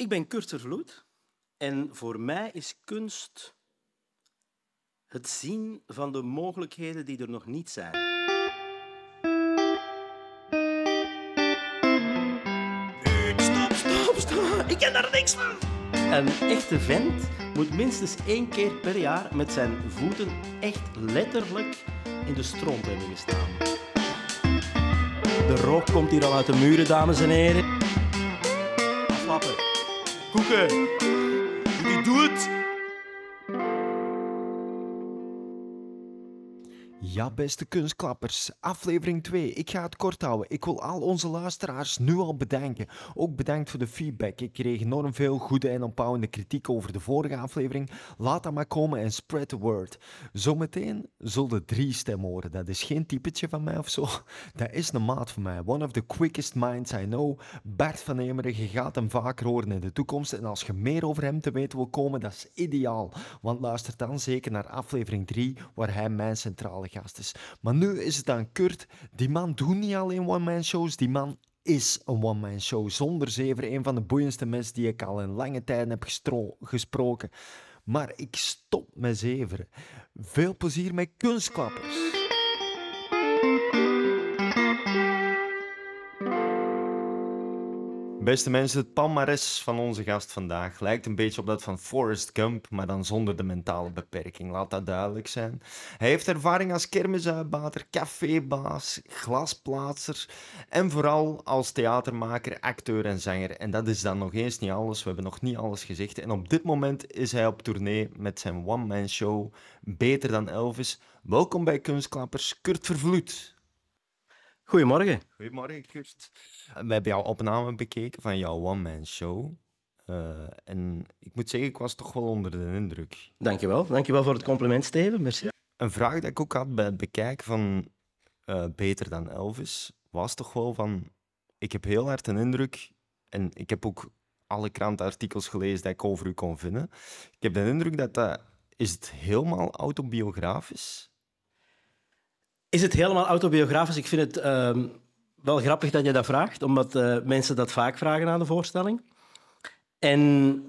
Ik ben Kurt Vervloed en voor mij is kunst het zien van de mogelijkheden die er nog niet zijn. Stop, stop, stop. Ik ken daar niks van. Een echte vent moet minstens één keer per jaar met zijn voeten echt letterlijk in de stront hebben gestaan. De rook komt hier al uit de muren, dames en heren. Aflappen. Koeken. Ja, beste kunstklappers, aflevering 2. Ik ga het kort houden. Ik wil al onze luisteraars nu al bedanken. Ook bedankt voor de feedback. Ik kreeg enorm veel goede en opbouwende kritiek over de vorige aflevering. Laat dat maar komen en spread the word. Zometeen zullen drie stemmen horen. Dat is geen typetje van mij of zo. Dat is een maat van mij. One of the quickest minds I know. Bert van Emeren, je gaat hem vaker horen in de toekomst. En als je meer over hem te weten wil komen, dat is ideaal. Want luister dan zeker naar aflevering 3, waar hij mijn centrale Maar nu is het aan Kurt. Die man doet niet alleen one-man shows, die man is een one-man show. Zonder zever een van de boeiendste mensen die ik al in lange tijd heb gesproken. Maar ik stop met zeveren. Veel plezier met kunstklappers. Beste mensen, het palmares van onze gast vandaag lijkt een beetje op dat van Forrest Gump, maar dan zonder de mentale beperking. Laat dat duidelijk zijn. Hij heeft ervaring als kermisuitbater, cafébaas, glasplaatser en vooral als theatermaker, acteur en zanger. En dat is dan nog eens niet alles. We hebben nog niet alles gezegd. En op dit moment is hij op tournee met zijn one-man show Beter dan Elvis. Welkom bij Kunstklappers, Kurt Vervloed. Goedemorgen. Goedemorgen, Kurt. We hebben jouw opname bekeken van jouw one-man show. Uh, en ik moet zeggen, ik was toch wel onder de indruk. Dankjewel. Dankjewel voor het compliment, Steven. Merci. Een vraag die ik ook had bij het bekijken van uh, Beter dan Elvis, was toch wel van... Ik heb heel hard een indruk, en ik heb ook alle krantenartikels gelezen die ik over u kon vinden. Ik heb de indruk dat dat... Is het helemaal autobiografisch? Is het helemaal autobiografisch? Ik vind het uh, wel grappig dat je dat vraagt, omdat uh, mensen dat vaak vragen aan de voorstelling. En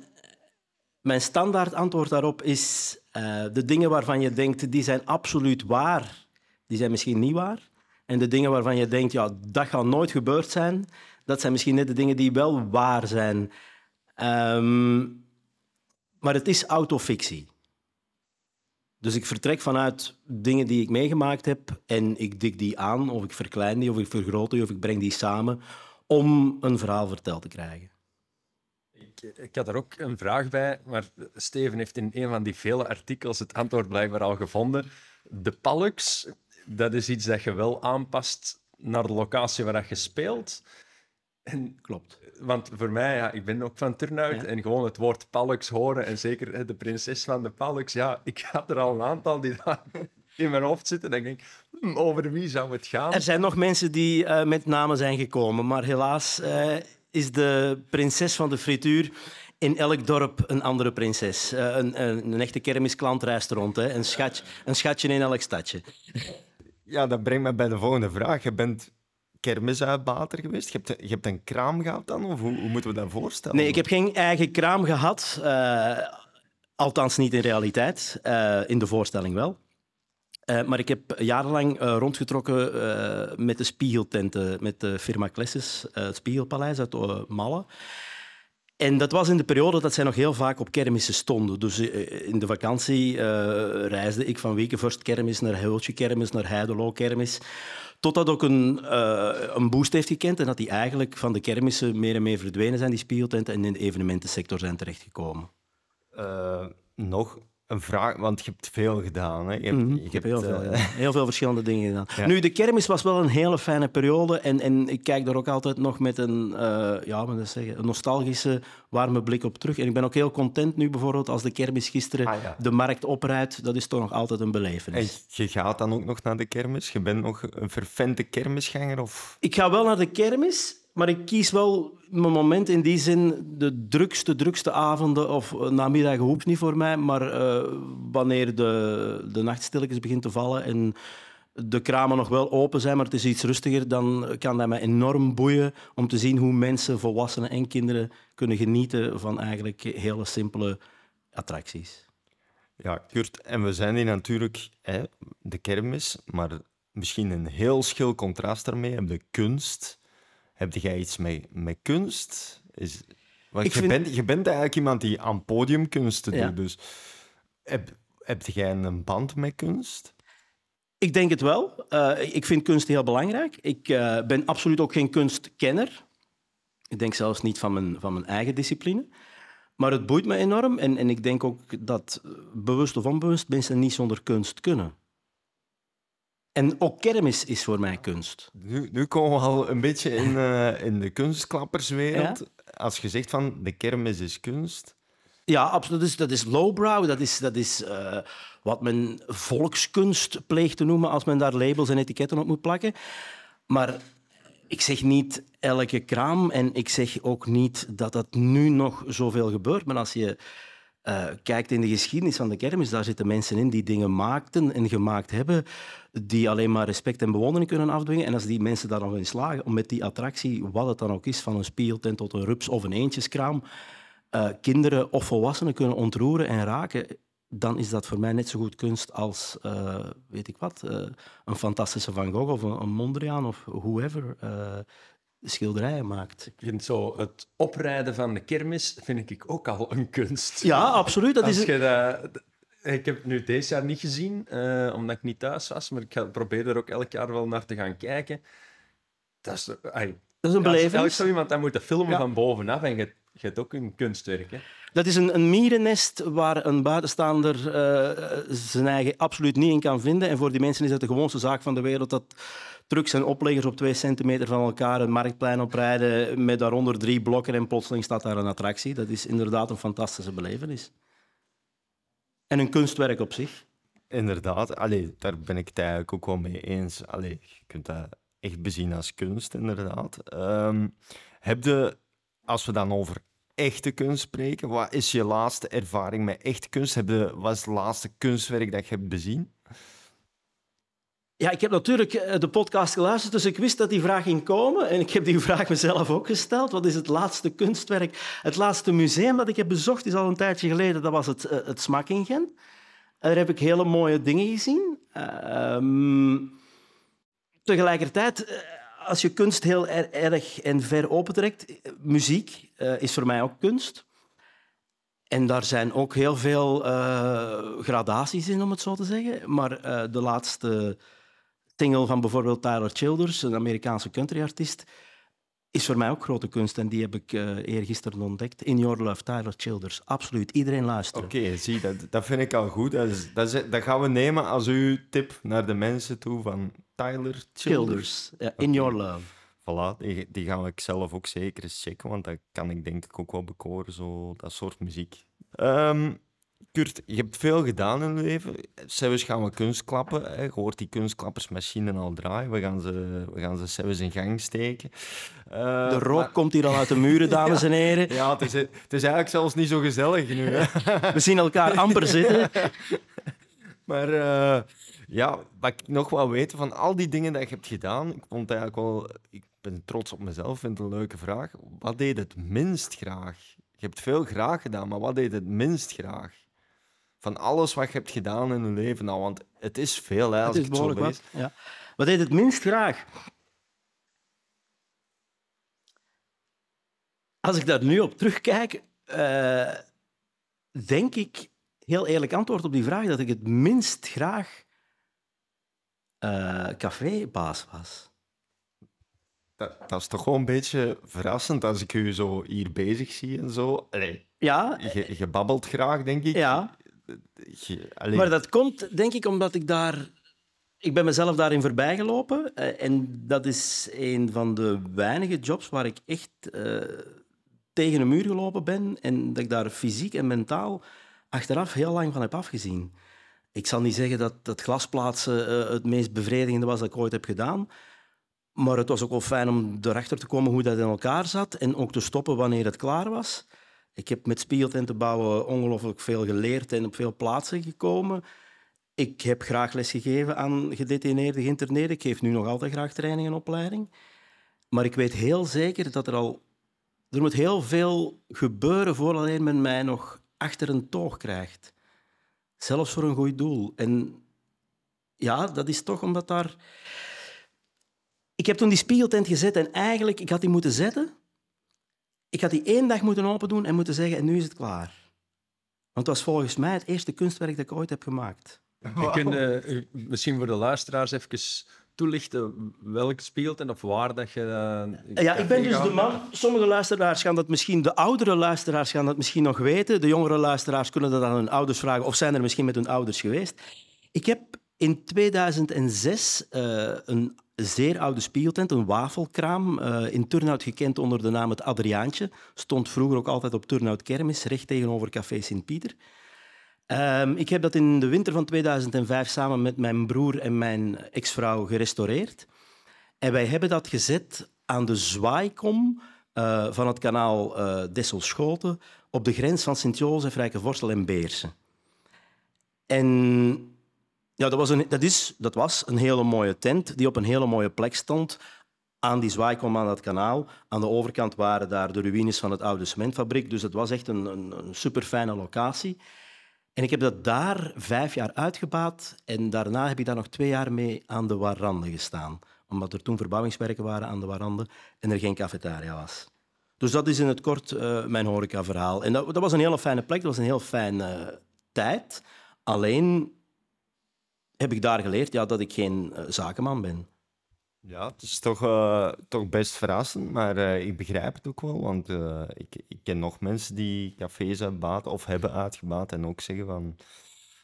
mijn standaard antwoord daarop is: uh, de dingen waarvan je denkt, die zijn absoluut waar, die zijn misschien niet waar. En de dingen waarvan je denkt, ja, dat gaat nooit gebeurd zijn, dat zijn misschien net de dingen die wel waar zijn. Um, maar het is autofictie. Dus ik vertrek vanuit dingen die ik meegemaakt heb en ik dik die aan, of ik verklein die, of ik vergroot die, of ik breng die samen om een verhaal verteld te krijgen. Ik, had er ook een vraag bij, maar Steven heeft in een van die vele artikels het antwoord blijkbaar al gevonden. De Pallux, dat is iets dat je wel aanpast naar de locatie waar je speelt. En, Klopt. Want voor mij, ja, ik ben ook van Turnhout en gewoon het woord Pallux horen en zeker de prinses van de Pallux, ja, ik had er al een aantal die daar in mijn hoofd zitten en ik denk, hm, over wie zou het gaan? Er zijn nog mensen die uh, met namen zijn gekomen, maar helaas uh, is de prinses van de frituur in elk dorp een andere prinses. Uh, een, een, een, echte kermisklant reist rond, hè. Een, schatje, een schatje in elk stadje. Ja, dat brengt me bij de volgende vraag. Je bent kermisuitbater geweest? Je hebt, je hebt een kraam gehad dan? Of hoe, moeten we dat voorstellen? Nee, ik heb geen eigen kraam gehad. Uh, althans niet in realiteit. Uh, in de voorstelling wel. Uh, maar ik heb jarenlang rondgetrokken met de spiegeltenten, met de firma Klesses, het Spiegelpaleis uit Malle. En dat was in de periode dat zij nog heel vaak op kermissen stonden. Dus in de vakantie reisde ik van Wekenvorst kermis naar Heultje kermis, naar Heidelo kermis. Totdat ook een, uh, een boost heeft gekend en dat die eigenlijk van de kermissen meer en meer verdwenen zijn, die spiegeltenten, en in de evenementensector zijn terechtgekomen. Uh, nog een vraag, want je hebt veel gedaan. Hè? Je hebt, mm, je ik heb heel, veel, uh... heel veel verschillende dingen gedaan. Ja. Nu, de kermis was wel een hele fijne periode en, en ik kijk daar ook altijd nog met een, uh, ja, moet zeggen, een nostalgische, warme blik op terug. En ik ben ook heel content nu bijvoorbeeld als de kermis gisteren ah, ja. de markt oprijdt. Dat is toch nog altijd een belevenis. En je gaat dan ook nog naar de kermis? Je bent nog een vervente kermisganger? Of? Ik ga wel naar de kermis, maar ik kies wel mijn moment in die zin, de drukste, drukste avonden of namiddagen hoeft niet voor mij, maar uh, wanneer de, de nacht begint te vallen en de kramen nog wel open zijn, maar het is iets rustiger, dan kan dat me enorm boeien om te zien hoe mensen, volwassenen en kinderen kunnen genieten van eigenlijk hele simpele attracties. Ja, Kurt, en we zijn hier natuurlijk hè, de kermis, maar misschien een heel schil contrast daarmee. Heb de kunst. Heb jij iets met, met kunst? Is, want Ik je, vind- bent, je bent eigenlijk iemand die aan podiumkunsten Ja. doet. Dus heb, heb jij een band met kunst? Ik denk het wel. Eh, ik vind kunst heel belangrijk. Ik eh, ben absoluut ook geen kunstkenner. Ik denk zelfs niet van mijn, van mijn eigen discipline. Maar het boeit me enorm. En, en ik denk ook dat, bewust of onbewust, mensen niet zonder kunst kunnen. En ook kermis is voor mij kunst. Nu, nu komen we al een beetje in, eh, in de kunstklapperswereld. Als je zegt van de kermis is kunst. Ja, absoluut. Dat is, dat is lowbrow. Dat is, dat is eh, wat men volkskunst pleegt te noemen als men daar labels en etiketten op moet plakken. Maar ik zeg niet elke kraam en ik zeg ook niet dat dat nu nog zoveel gebeurt. Maar als je eh, kijkt in de geschiedenis van de kermis, daar zitten mensen in die dingen maakten en gemaakt hebben die alleen maar respect en bewondering kunnen afdwingen. En als die mensen daar nog in slagen om met die attractie, wat het dan ook is, van een spieltent tot een rups of een eentjeskraam, eh, kinderen of volwassenen kunnen ontroeren en raken, dan is dat voor mij net zo goed kunst als, eh, weet ik wat, een fantastische Van Gogh of een, Mondriaan of whoever schilderijen maakt. Ik vind zo het oprijden van de kermis vind ik ook al een kunst. Ja, absoluut. Dat Als is, je dat- ik heb het nu deze jaar niet gezien, eh, omdat ik niet thuis was, maar ik ga- probeer er ook elk jaar wel naar te gaan kijken. Dat is, dat is een ja, als- zo iemand dat moet filmen Ja. van bovenaf en je, je hebt ook een kunstwerk. Hè? Dat is een, een mierennest waar een buitenstaander eh, zijn eigen absoluut niet in kan vinden. En voor die mensen is het de gewoonste zaak van de wereld dat trucks en opleggers op twee centimeter van elkaar een marktplein oprijden met daaronder drie blokken en plotseling staat daar een attractie. Dat is inderdaad een fantastische belevenis. En een kunstwerk op zich. Inderdaad, allee, daar ben ik het eigenlijk ook wel mee eens. Allee, je kunt dat echt bezien als kunst, inderdaad. Je, als we dan over echte kunst spreken, wat is je laatste ervaring met echte kunst? Heb wat is het laatste kunstwerk dat je hebt bezien? Ja, ik heb natuurlijk eh, de podcast geluisterd, dus ik wist dat die vraag ging komen. En ik heb die vraag mezelf ook gesteld. Wat is het laatste kunstwerk? Het laatste museum dat ik heb bezocht is al een tijdje geleden. Dat was het, eh, het Smak in Gent. Daar heb ik hele mooie dingen gezien. Ehm, tegelijkertijd, eh, als je kunst heel er- erg en ver opentrekt, muziek is voor mij ook kunst. En daar zijn ook heel veel gradaties in, om het zo te zeggen. Maar de laatste single van bijvoorbeeld Tyler Childers, een Amerikaanse countryartiest, is voor mij ook grote kunst. En die heb ik eh eergisteren ontdekt. In Your Love, Tyler Childers. Absoluut. Iedereen luisteren. Oké, zie, dat, dat vind ik al goed. Dat, is, dat, is, dat gaan we nemen als uw tip naar de mensen toe van Tyler Childers. Childers. Ja, in Your Love. Voilà, die, die gaan ik zelf ook zeker eens checken, want dat kan ik denk ik ook wel bekoren, zo, dat soort muziek. Ehm, Kurt, je hebt veel gedaan in je leven. Zelfs gaan we kunstklappen. Hè. Je hoort die kunstklappersmachine al draaien. We gaan ze, we gaan ze zelfs in gang steken. Eh, De rook maar- komt hier al uit de muren, dames en heren. Ja, het is, het is eigenlijk zelfs niet zo gezellig nu. Hè. We zien elkaar amper zitten. Maar eh, ja, wat ik nog wel weten van al die dingen dat je hebt gedaan, ik vond eigenlijk wel, ik ben trots op mezelf, vind het een leuke vraag. Wat deed het minst graag? Je hebt veel graag gedaan, maar wat deed het minst graag? Van alles wat je hebt gedaan in je leven, nou, want het is veel, hè, als Het ik het zo wat. Ja. Wat deed het minst graag? Als ik daar nu op terugkijk, eh, denk ik, heel eerlijk antwoord op die vraag, dat ik het minst graag eh cafébaas was. Dat, dat is toch gewoon een beetje verrassend als ik u zo hier bezig zie en zo. Allee, Ja, je, je babbelt graag, denk ik. ja. Maar dat komt, denk ik, omdat ik daar... Ik ben mezelf daarin voorbijgelopen. eh, en dat is een van de weinige jobs waar ik echt eh, tegen een muur gelopen ben. En dat ik daar fysiek en mentaal achteraf heel lang van heb afgezien. Ik zal niet zeggen dat dat glasplaatsen eh, het meest bevredigende was dat ik ooit heb gedaan. Maar het was ook wel fijn om erachter te komen hoe dat in elkaar zat. En ook te stoppen wanneer het klaar was. Ik heb met spiegeltenten bouwen ongelooflijk veel geleerd en op veel plaatsen gekomen. Ik heb graag lesgegeven aan gedetineerde geïnterneerden. Ik geef nu nog altijd graag training en opleiding. Maar ik weet heel zeker dat er al... Er moet heel veel gebeuren voordat men mij nog achter een toog krijgt. Zelfs voor een goed doel. En ja, dat is toch omdat daar... Ik heb toen die spiegeltent gezet en eigenlijk, ik had die moeten zetten. Ik had die één dag moeten open doen en moeten zeggen, en nu is het klaar. Want het was volgens mij het eerste kunstwerk dat ik ooit heb gemaakt. Wow. Je kunt uh, misschien voor de luisteraars even toelichten welk speelt en of waar dat je... Uh, ja, ik ben dus de man... Sommige luisteraars gaan dat misschien... De oudere luisteraars gaan dat misschien nog weten. De jongere luisteraars kunnen dat aan hun ouders vragen of zijn er misschien met hun ouders geweest. Ik heb in 2006 uh, een zeer oude spiegeltent, een wafelkraam, uh, in Turnhout gekend onder de naam het Adriaantje. Stond vroeger ook altijd op Turnhout Kermis, recht tegenover Café Sint-Pieter. Um, ik heb dat in de winter van 2005 samen met mijn broer en mijn ex-vrouw gerestaureerd. En wij hebben dat gezet aan de zwaaikom uh, van het kanaal uh, Dessel-Schoten op de grens van Sint-Jozef, Rijkenvorstel en Beersen. En ja, dat, was een, dat, is, dat was een hele mooie tent die op een hele mooie plek stond aan die zwaaikom aan dat kanaal. Aan de overkant waren daar de ruïnes van het oude cementfabriek. Dus het was echt een, een, een super fijne locatie. En ik heb dat daar vijf jaar uitgebaat en daarna heb ik daar nog twee jaar mee aan de Warande gestaan. Omdat er toen verbouwingswerken waren aan de Warande en er geen cafetaria was. Dus dat is in het kort uh, mijn horecaverhaal. En dat, dat, was een hele fijne plek, dat was een heel fijne uh, tijd. Alleen heb ik daar geleerd ja, dat ik geen uh, zakenman ben. Ja, het is toch, uh, toch best verrassend, maar uh, ik begrijp het ook wel. Want uh, ik, ik ken nog mensen die cafés uitbaten of hebben uitgebaat en ook zeggen van...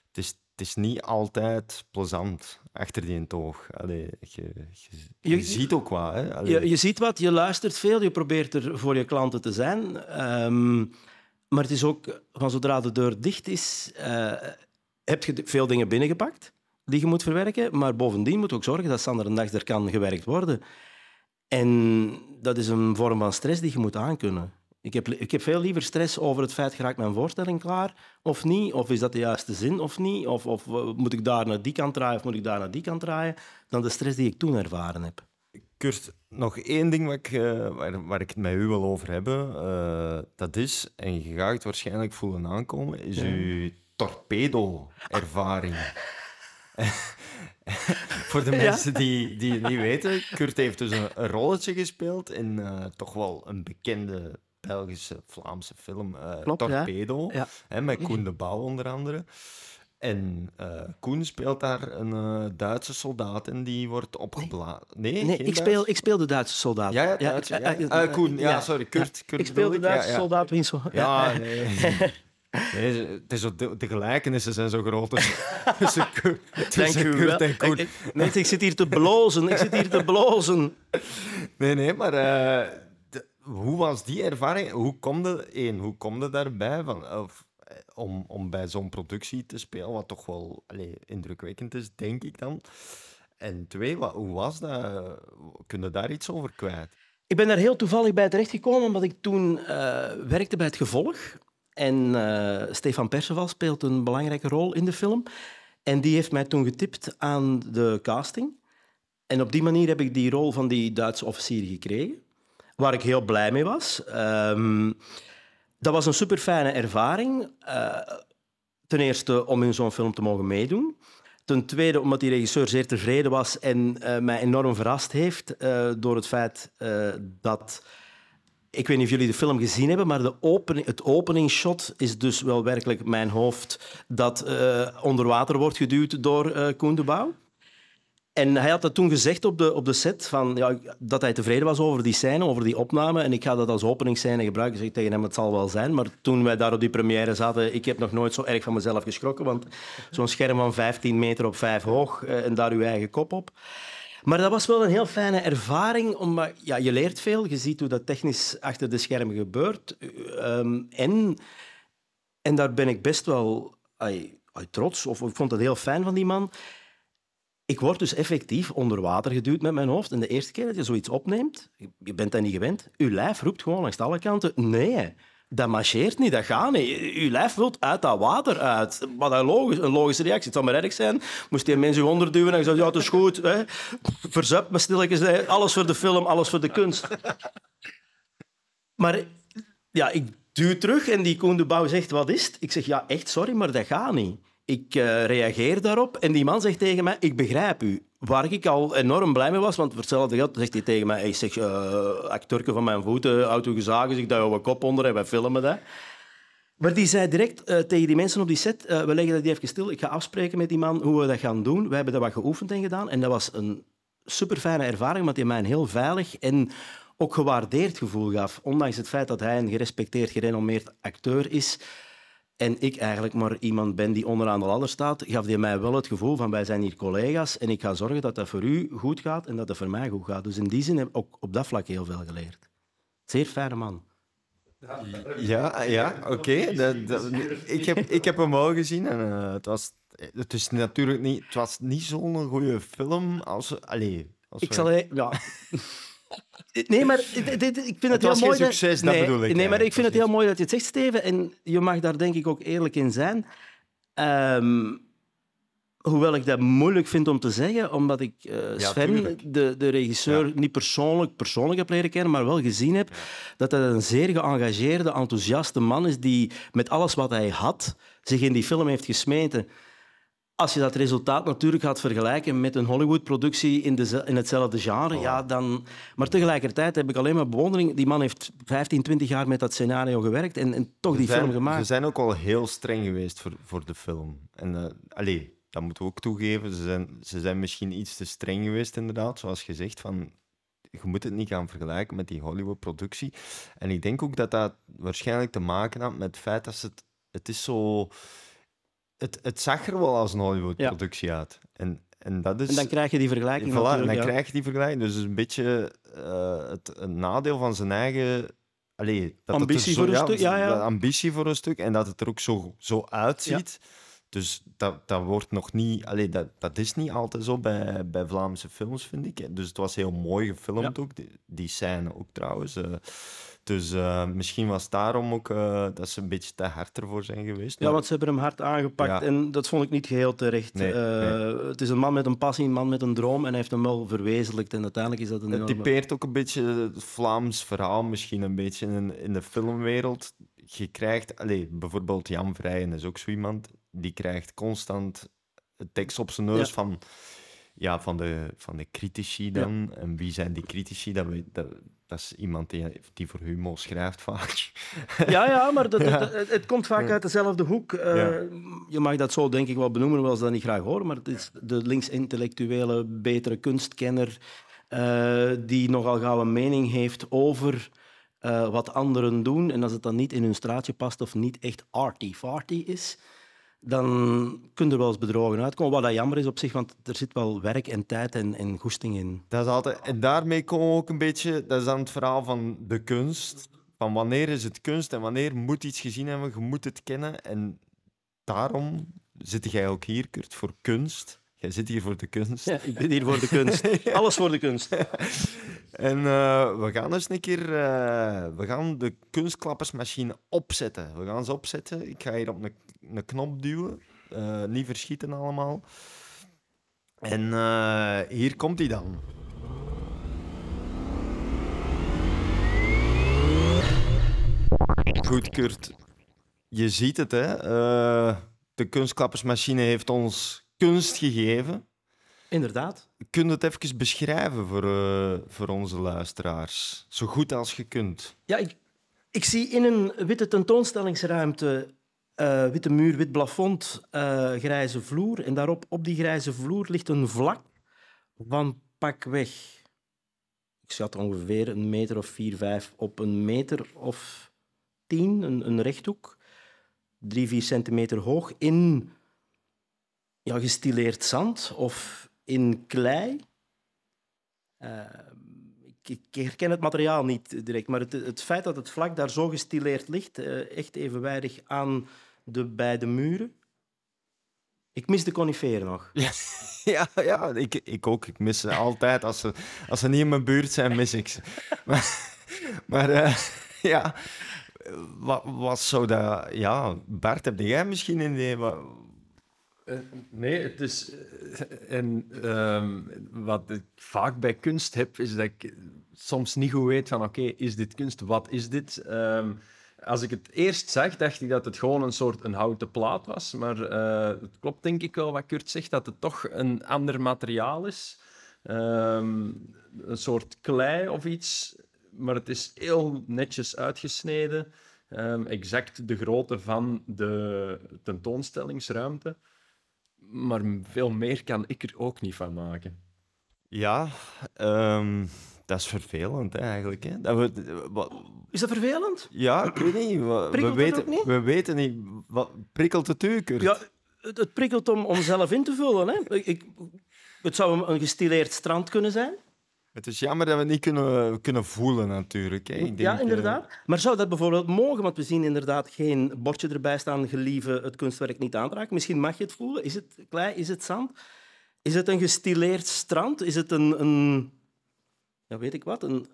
Het is, het is niet altijd plezant achter die toog. Allee, je, je, je, je, ziet ook wat. Hè? Je, je ziet wat, je luistert veel, je probeert er voor je klanten te zijn. Um, maar het is ook, van zodra de deur dicht is, heb je veel dingen binnengepakt die je moet verwerken. Maar bovendien moet je ook zorgen dat Sander een dag er kan gewerkt worden. En dat is een vorm van stress die je moet aankunnen. Ik heb, ik heb veel liever stress over het feit, raakt mijn voorstelling klaar of niet? Of is dat de juiste zin of niet? Of, of moet ik daar naar die kant draaien of moet ik daar naar die kant draaien? Dan de stress die ik toen ervaren heb. Kurt, nog één ding wat ik, uh, waar, waar, ik het met u wil over hebben. Uh, dat is, en je gaat het waarschijnlijk voelen aankomen, is ja. uw torpedo-ervaring. Voor de mensen ja. die, die het niet weten, Kurt heeft dus een, een rolletje gespeeld in uh, toch wel een bekende Belgische, Vlaamse film, uh, Klopt, Torpedo, ja. Hè, met Koen de Bouw onder andere. En uh, Koen speelt daar een uh, Duitse soldaat en die wordt opgeblazen. Nee, nee ik, speel, ik speel de Duitse soldaat. Ja. Uh, Koen, ja, sorry, Kurt. Kurt ik speel de Duitse soldaat. Zo... Ja, nee. Nee, het is zo, de, de gelijkenissen zijn zo groot Kurt en Koen. Ik, nee, ik zit hier te blozen. Ik zit hier te blozen. Nee, nee, maar uh, de, hoe was die ervaring? Hoe kom je, één, hoe kom je daarbij van, of, om, om bij zo'n productie te spelen, wat toch wel allez, indrukwekkend is, denk ik dan. En twee, wat, hoe was dat? Kun je daar iets over kwijt? Ik ben daar heel toevallig bij terechtgekomen, omdat ik toen uh, werkte bij het Gevolg. En uh, Stefan Perceval speelt een belangrijke rol in de film. En die heeft mij toen getipt aan de casting. En op die manier heb ik die rol van die Duitse officier gekregen, waar ik heel blij mee was. Um, dat was een super fijne ervaring. Uh, ten eerste om in zo'n film te mogen meedoen. Ten tweede omdat die regisseur zeer tevreden was en uh, mij enorm verrast heeft door het feit dat ik weet niet of jullie de film gezien hebben, maar de opening, het openingsshot is dus wel werkelijk mijn hoofd dat uh, onder water wordt geduwd door uh, de. En hij had dat toen gezegd op de, op de set, van, ja, dat hij tevreden was over die scène, over die opname. En ik ga dat als openingsscène gebruiken. Zeg ik tegen hem, het zal wel zijn. Maar toen wij daar op die première zaten, ik heb nog nooit zo erg van mezelf geschrokken. Want zo'n scherm van 15 meter op 5 hoog uh, en daar uw eigen kop op. Maar dat was wel een heel fijne ervaring, ja, je leert veel. Je ziet hoe dat technisch achter de schermen gebeurt. Um, en, en daar ben ik best wel ay, trots, of ik vond het heel fijn van die man. Ik word dus effectief onder water geduwd met mijn hoofd. En de eerste keer dat je zoiets opneemt, je bent dat niet gewend, je lijf roept gewoon langs alle kanten, nee, Dat marcheert niet, dat gaat niet. Uw lijf wilt uit dat water uit. Is logisch, een logische reactie. Het zou maar erg zijn. Moest die mensen je onderduwen en je zou ja, het is goed. Hè. Verzuip me stilletjes. Alles voor de film, alles voor de kunst. Maar ja, ik duw terug en die Koen Bouw zegt, wat is het? Ik zeg, ja, echt, sorry, maar dat gaat niet. Ik eh, reageer daarop en die man zegt tegen mij, ik begrijp u. Waar ik al enorm blij mee was, want voor hetzelfde geld zegt hij tegen mij, ik zeg, uh, van mijn voeten, auto gezagen, ik duw een kop onder en wij filmen dat. Maar die zei direct eh, tegen die mensen op die set, eh, we leggen dat even stil, ik ga afspreken met die man hoe we dat gaan doen. We hebben dat wat geoefend en gedaan en dat was een super fijne ervaring, want die mij een heel veilig en ook gewaardeerd gevoel gaf. Ondanks het feit dat hij een gerespecteerd, gerenommeerd acteur is en ik eigenlijk maar iemand ben die onderaan de ladder staat, gaf hij mij wel het gevoel van wij zijn hier collega's en ik ga zorgen dat dat voor u goed gaat en dat dat voor mij goed gaat. Dus in die zin heb ik ook op dat vlak heel veel geleerd. Zeer fijne man. Ja, ja oké. Ik, heb, ik heb hem wel gezien en eh, het was... Het is natuurlijk niet... Het was niet zo'n goede film als... Allee, als Ik zal... Ja. Nee, maar dit- dit- ik vind het, heel geen mooi... succes, dat nee, bedoel ik Nee, maar ik vind het heel mooi dat je het zegt, Steven. En je mag daar denk ik ook eerlijk in zijn. Ehm, hoewel ik dat moeilijk vind om te zeggen, omdat ik eh, Sven, de, de regisseur, niet persoonlijk, persoonlijk heb leren kennen, maar wel gezien heb dat hij een zeer geëngageerde, enthousiaste man is die met alles wat hij had zich in die film heeft gesmeten. Als je dat resultaat natuurlijk gaat vergelijken met een Hollywood-productie in, in hetzelfde genre, ja, dan... Maar tegelijkertijd heb ik alleen maar bewondering. Die man heeft 15, 20 jaar met dat scenario gewerkt en, en toch die zijn- film gemaakt. Ze zijn ook wel heel streng geweest voor, voor de film. En eh allee, dat moeten we ook toegeven. Ze zijn, ze zijn misschien iets te streng geweest, inderdaad. Zoals gezegd, van, je moet het niet gaan vergelijken met die Hollywood-productie. En ik denk ook dat dat waarschijnlijk te maken had met het feit dat ze het... Het is zo... Het, het zag er wel als een Hollywood-productie uit. En, en dat is... En dan krijg je die vergelijking Voilà, en dan ja. krijg je die vergelijking. Dus een beetje eh, het een nadeel van zijn eigen... Allee, dat Ambitie zo- voor een stuk, ja, ja. Ambitie voor een stuk. En dat het er ook zo, zo uitziet. Dus dat, dat wordt nog niet... Allee, dat, dat is niet altijd zo bij, bij Vlaamse films, vind ik. Dus het was heel mooi gefilmd ook. Die, die scène ook trouwens. eh. Dus eh, misschien was het daarom ook eh, dat ze een beetje te hard ervoor zijn geweest. Ja, want ze hebben hem hard aangepakt Ja. en dat vond ik niet geheel terecht. Nee, Eh, Het is een man met een passie, een man met een droom en hij heeft hem wel verwezenlijkt. En uiteindelijk is dat een Het enorme... typeert ook een beetje het Vlaams verhaal, misschien een beetje in, in de filmwereld. Je krijgt, allez, bijvoorbeeld Jan Vrijen is ook zo iemand, die krijgt constant tekst op zijn neus Ja. van, ja, van, de, van de critici dan. En wie zijn die critici? Dat, weet, dat, dat is iemand die, die voor humor schrijft vaak. Ja, ja, maar dat, het, het komt vaak uit dezelfde hoek. Eh, Ja. Je mag dat zo denk ik wel benoemen, hoewel ze dat niet graag horen, maar het is de links-intellectuele, betere kunstkenner eh, die nogal gauw een mening heeft over eh, wat anderen doen. En als het dan niet in hun straatje past of niet echt arty-farty is, dan kun je er wel eens bedrogen uitkomen. Wat dat jammer is op zich, want er zit wel werk en tijd en, en goesting in. Dat is altijd, en daarmee komen we ook een beetje, dat is dan het verhaal van de kunst. Van wanneer is het kunst en wanneer moet iets gezien hebben, je moet het kennen. En daarom zit jij ook hier, Kurt, voor kunst. Jij zit hier voor de kunst. Ja, ik ben hier voor de kunst. Alles voor de kunst. En eh, we gaan eens een keer eh, we gaan de kunstklappersmachine opzetten. We gaan ze opzetten. Ik ga hier op een, knop duwen. Eh, niet verschieten allemaal. En hier komt hij dan. Goed, Kurt. Je ziet het, hè. De kunstklappersmachine heeft ons kunst gegeven. Inderdaad. Kun je het even beschrijven voor, eh, voor onze luisteraars? Zo goed als je kunt. Ja, ik, ik zie in een witte tentoonstellingsruimte eh, witte muur, wit plafond, eh, grijze vloer. En daarop, op die grijze vloer, ligt een vlak van pakweg. Ik schat ongeveer een meter of vier, vijf op een meter of tien, een, een rechthoek. Drie, vier centimeter hoog in ja, gestileerd zand of in klei. Eh, ik, herken het materiaal niet direct, maar het, het feit dat het vlak daar zo gestileerd ligt, eh, echt evenwijdig aan de beide muren. Ik mis de coniferen nog. Ja, ja, ik, ik ook. Ik mis ze altijd. Als ze, als ze niet in mijn buurt zijn, mis ik ze. Maar, maar eh, ja, wat, wat zou dat... Ja, Bart, heb jij misschien een idee? Nee, het is. eh, en ehm, wat ik vaak bij kunst heb, is dat ik soms niet goed weet van oké, is dit kunst? Wat is dit? Ehm, als ik het eerst zag, dacht ik dat het gewoon een soort een houten plaat was. Maar eh, het klopt denk ik wel wat Kurt zegt, dat het toch een ander materiaal is. Ehm, een soort klei of iets. Maar het is heel netjes uitgesneden. Exact de grootte van de tentoonstellingsruimte. Maar veel meer kan ik er ook niet van maken. ja, ehm, dat is vervelend hè, eigenlijk. Hè? Dat we, wat, Is dat vervelend? ja, ik weet niet. We, we Prikkelt het weten, ook niet? we weten niet. Wat, prikkelt het u, Kurt? Ja, het, het prikkelt om, om zelf in te vullen. Hè. Ik, het zou een, een gestileerd strand kunnen zijn. Het is jammer dat we het niet kunnen, kunnen voelen, natuurlijk. Hè. Ik denk, ja, eh, inderdaad. Maar zou dat bijvoorbeeld mogen? Want we zien inderdaad geen bordje erbij staan, gelieve het kunstwerk niet aanraken. Misschien mag je het voelen. Is het klei? Is het zand? Is het een gestileerd strand? Is het een, een ja, weet ik wat, een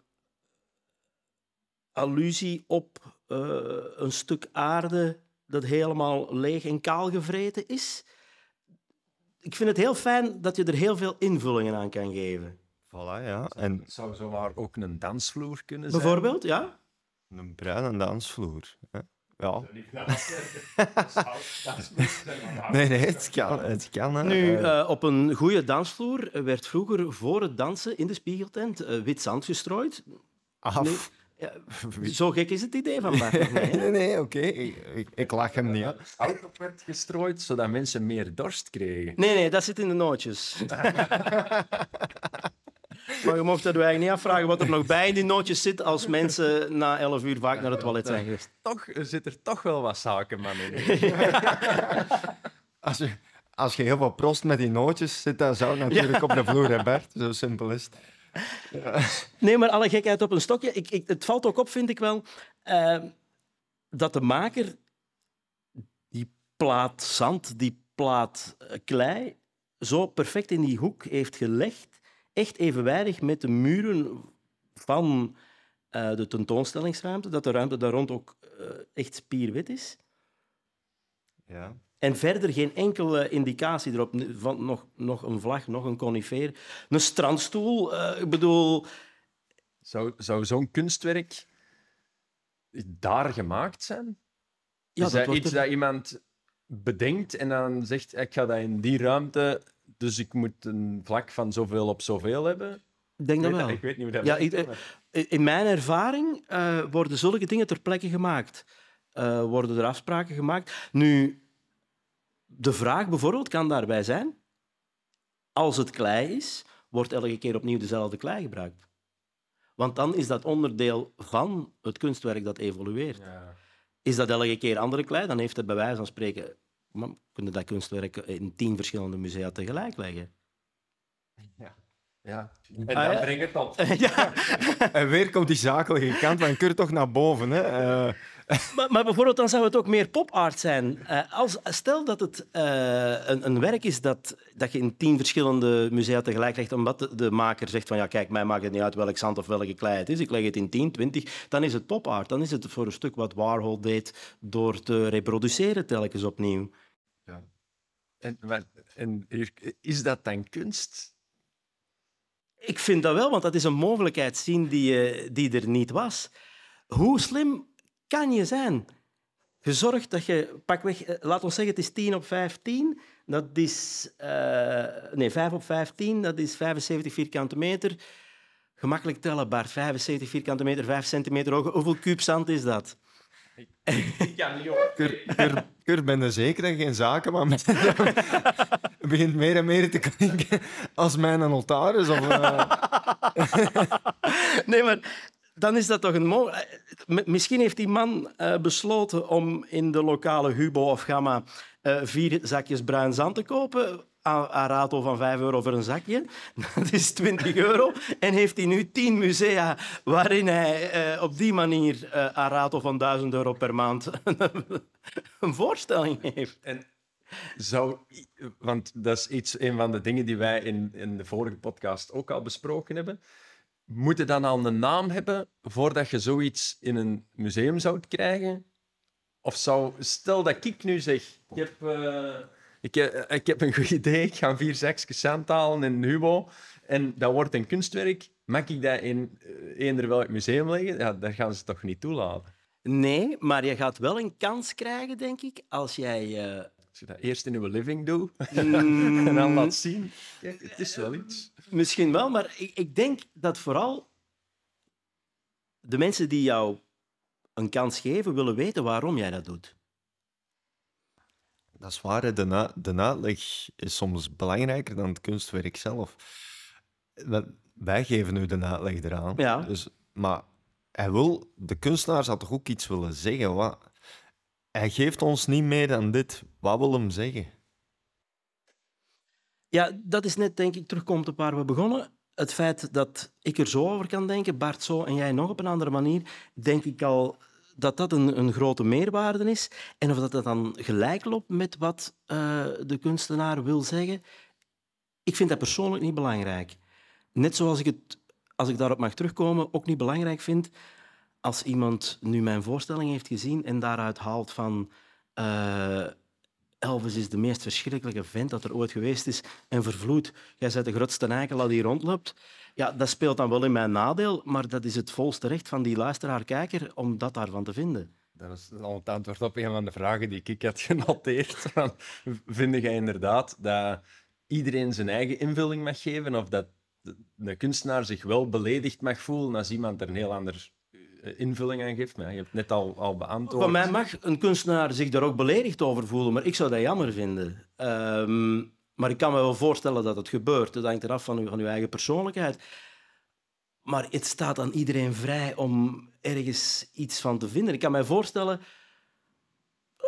allusie op eh, een stuk aarde dat helemaal leeg en kaal gevreten is? Ik vind het heel fijn dat je er heel veel invullingen aan kan geven. Voilà, ja. En Het zou zomaar ook een dansvloer kunnen zijn. Bijvoorbeeld, ja? een bruine dansvloer. Hè. Ja. Nee, nee, het kan. Het kan hè. Nu, Eh, eh, op een goede dansvloer werd vroeger voor het dansen in de spiegeltent eh, wit zand gestrooid. af. Ja, zo gek is het idee van Bart. niet, hè? Nee, nee, oké. Ik, ik, ik lach hem niet. Hout op werd gestrooid, zodat mensen meer dorst kregen. Nee, nee, dat zit in de nootjes. maar je mocht dat eigenlijk niet afvragen wat er nog bij in die nootjes zit als mensen na 11 uur vaak naar het toilet zijn geweest. Toch er zit er toch wel wat zakenman in. Als je, als je heel wat prost met die nootjes zit, dan zou natuurlijk op de vloer, hè, Bert. Zo simpel is het. Nee, maar alle gekheid op een stokje. Ik, ik, het valt ook op, vind ik wel, eh, dat de maker die plaat zand, die plaat eh, klei, zo perfect in die hoek heeft gelegd, echt evenwijdig met de muren van eh, de tentoonstellingsruimte, dat de ruimte daar rond ook eh, echt spierwit is. Ja. En verder geen enkele indicatie erop van nog, nog een vlag, nog een conifeer, een strandstoel. eh, ik bedoel, Zou, zou zo'n kunstwerk daar gemaakt zijn? ja, is dat, iets er- dat iemand bedenkt en dan zegt, ik ga dat in die ruimte, dus ik moet een vlak van zoveel op zoveel hebben? Ik denk dat wel. ik weet niet hoe dat Ja, werkt, ik- maar- In mijn ervaring eh, worden zulke dingen ter plekke gemaakt. Eh, worden er afspraken gemaakt. Nu, de vraag bijvoorbeeld kan daarbij zijn: als het klei is, wordt elke keer opnieuw dezelfde klei gebruikt. Want dan is dat onderdeel van het kunstwerk dat evolueert. Ja. Is dat elke keer andere klei, dan heeft het bij wijze van spreken. Maar kunnen dat kunstwerk in tien verschillende musea tegelijk leggen? Ja. En Ah, dan ja. breng het op. ja, En weer komt die zakelijke kant van Kurt toch naar boven. Hè. Eh, Maar, maar bijvoorbeeld, dan zou het ook meer pop-art zijn. Eh, als, stel dat het eh, een, een werk is dat, dat je in tien verschillende musea tegelijk legt, omdat de, de maker zegt van ja, kijk, mij maakt het niet uit welk zand of welke klei het is, ik leg het in 10, 20, dan is het pop-art. Dan is het voor een stuk wat Warhol deed door te reproduceren telkens opnieuw. En, en is dat dan kunst? Ik vind dat wel, want dat is een mogelijkheid zien die, eh, die er niet was. Hoe slim kan je zijn? Gezorgd dat je, pakweg, eh, laat ons zeggen, het is 10 op 15. Dat is, eh, nee, 5 op 15, dat is 75 vierkante meter. Gemakkelijk tellen, Bart. 75 vierkante meter, 5 centimeter hoog. Hoeveel kuub is dat? Ik kan niet op. Kurt, Kurt, Kurt, ben je zeker dat je geen zaken maar. Het begint meer en meer te klinken als mijn notaris. Of, eh, Nee, maar dan is dat toch een mogelijkheid. Misschien heeft die man eh, besloten om in de lokale Hubo of Gamma eh, vier zakjes bruin zand te kopen. Aan, rato van 5 euro voor een zakje. Dat is 20 euro. En heeft hij nu 10 musea waarin hij eh, op die manier eh aan van 1000 euro per maand een voorstelling heeft. En zou, want dat is iets, een van de dingen die wij in, in de vorige podcast ook al besproken hebben. moet je dan al een naam hebben voordat je zoiets in een museum zou krijgen? Of zou, stel dat ik nu zeg, ik heb, eh, ik heb, ik heb een goed idee, ik ga vier zakjes halen in Hubo en dat wordt een kunstwerk, mag ik dat in uh, eender welk museum leggen? Ja, dat gaan ze toch niet toelaten? Nee, maar je gaat wel een kans krijgen, denk ik, als jij... Uh... Als je dat eerst in je living doet en dan laat zien. Ja, het is wel iets. Misschien wel, maar ik, ik denk dat vooral de mensen die jou een kans geven, willen weten waarom jij dat doet. Dat is waar, de, na de uitleg is soms belangrijker dan het kunstwerk zelf. Wij geven nu de uitleg eraan. Ja. Dus, maar hij wil, de kunstenaar zou toch ook iets willen zeggen? Wat, hij geeft ons niet meer dan dit. Wat wil hem zeggen? Ja, dat is net, denk ik, terugkomt op waar we begonnen. Het feit dat ik er zo over kan denken, Bart zo en jij nog op een andere manier, denk ik al dat dat een, een grote meerwaarde is. En of dat, dat dan gelijk loopt met wat uh, de kunstenaar wil zeggen, ik vind dat persoonlijk niet belangrijk. Net zoals ik het, als ik daarop mag terugkomen, ook niet belangrijk vind als iemand nu mijn voorstelling heeft gezien en daaruit haalt van uh, Elvis is de meest verschrikkelijke vent dat er ooit geweest is en vervloed. Jij bent de grootste eikel die rondloopt. Ja, dat speelt dan wel in mijn nadeel, maar dat is het volste recht van die luisteraar-kijker om dat daarvan te vinden. Dat is al het antwoord op een van de vragen die ik had genoteerd. Vind jij inderdaad dat iedereen zijn eigen invulling mag geven of dat de kunstenaar zich wel beledigd mag voelen als iemand er een heel ander invulling aan geeft. Maar je hebt net al, al beantwoord. Van mij mag een kunstenaar zich daar ook beledigd over voelen, maar ik zou dat jammer vinden. Um, maar ik kan me wel voorstellen dat het gebeurt. Dat hangt eraf van uw, van uw eigen persoonlijkheid. Maar het staat aan iedereen vrij om ergens iets van te vinden. Ik kan mij voorstellen,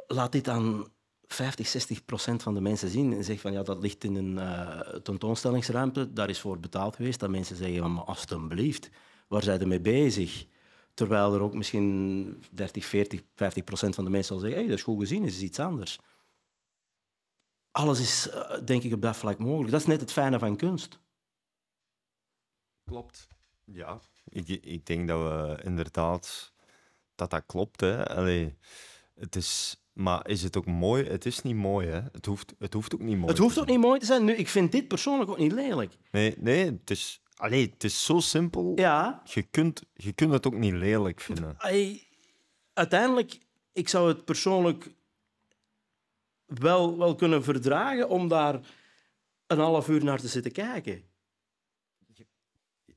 laat dit aan 50, 60 procent van de mensen zien en zeg van ja, dat ligt in een uh, tentoonstellingsruimte, daar is voor betaald geweest. Dat mensen zeggen van maar alstublieft, waar zijn ze mee bezig? Terwijl er ook misschien 30, 40, 50 procent van de mensen zal zeggen hey, dat is goed gezien, is iets anders. Alles is, uh, denk ik, op dat vlak mogelijk. Dat is net het fijne van kunst. Klopt. Ja, ik, ik denk dat we inderdaad dat dat klopt. Hè. Allee, het is, maar is het ook mooi? Het is niet mooi. Hè. Het, hoeft, het hoeft ook niet mooi Het hoeft ook niet mooi te zijn. Nu, ik vind dit persoonlijk ook niet lelijk. Nee, nee het is Allee, het is zo simpel. Ja. Je kunt, je kunt het ook niet lelijk vinden. uiteindelijk, ik zou het persoonlijk wel, wel kunnen verdragen om daar een half uur naar te zitten kijken.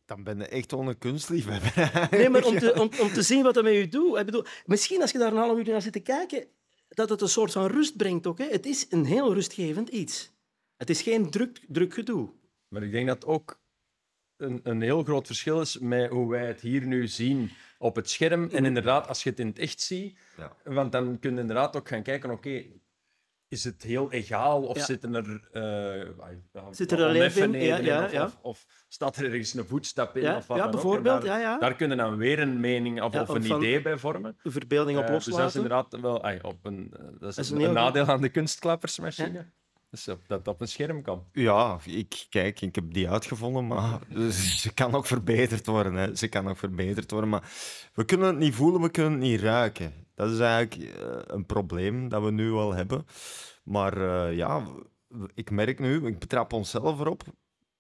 Dan ben je echt een kunstliefhebber. Nee, maar om te, om, om te zien wat dat met je doet. Ik bedoel, misschien als je daar een half uur naar zit te kijken, dat het een soort van rust brengt ook. Hè. Het is een heel rustgevend iets. Het is geen druk, druk gedoe. Maar ik denk dat ook een, een heel groot verschil is met hoe wij het hier nu zien op het scherm. En inderdaad, als je het in het echt ziet, ja. want dan kun je inderdaad ook gaan kijken, oké, is het heel egaal of zitten er... Uh, Zit er alleen in? Ja, ja, of, ja. Of, of, staat er ergens een voetstap in? Of wat ja bijvoorbeeld. Daar, ja, ja. daar kunnen dan weer een mening of, of een idee bij vormen. Een verbeelding op uh, loslaten. Dus dat is inderdaad wel... Ay, op een, uh, dat is, dat is een, een nadeel aan de kunstklappersmachine. Dus dat dat op een scherm kan. Ja, ik, kijk, ik heb die uitgevonden, maar ze kan ook verbeterd worden. Hè. Ze kan ook verbeterd worden, maar we kunnen het niet voelen, we kunnen het niet ruiken. Dat is eigenlijk uh, een probleem dat we nu wel hebben. Maar uh, ja, ik merk nu, ik betrap onszelf erop,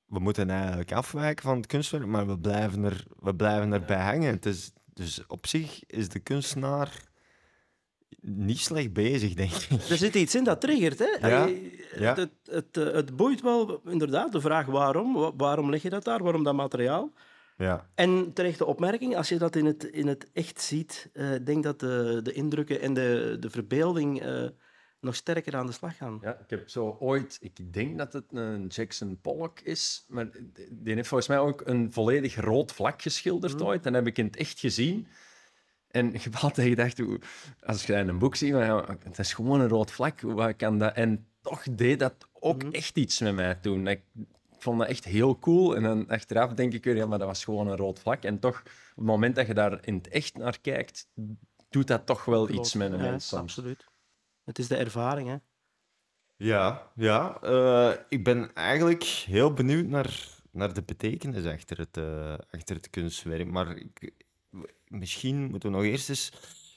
we moeten eigenlijk afwijken van het kunstwerk, maar we blijven, er, we blijven erbij hangen. Het is, dus op zich is de kunstenaar niet slecht bezig, denk ik. Er zit iets in dat triggert. Hè? Ja, ja. Het, het, het, het, boeit wel, inderdaad, de vraag waarom. Waarom leg je dat daar? Waarom dat materiaal? Ja. En terechte opmerking, als je dat in het, in het echt ziet, uh, denk dat de, de indrukken en de, de verbeelding uh, nog sterker aan de slag gaan. Ja, ik heb zo ooit, ik denk dat het een Jackson Pollock is, maar die heeft volgens mij ook een volledig rood vlak geschilderd mm. ooit. En dat heb ik in het echt gezien. En je altijd gedacht, als je in een boek ziet, ja, het is gewoon een rood vlak, wat kan dat? En toch deed dat ook mm. echt iets met mij toen. Ik vond dat echt heel cool. En dan achteraf denk ik weer, ja, maar dat was gewoon een rood vlak. En toch, op het moment dat je daar in het echt naar kijkt, doet dat toch wel Klopt. iets met een ja, mens. Absoluut. Het is de ervaring, hè? Ja, ja. Uh, ik ben eigenlijk heel benieuwd naar, naar de betekenis achter het, eh, achter het kunstwerk. Maar ik, misschien moeten we nog eerst eens...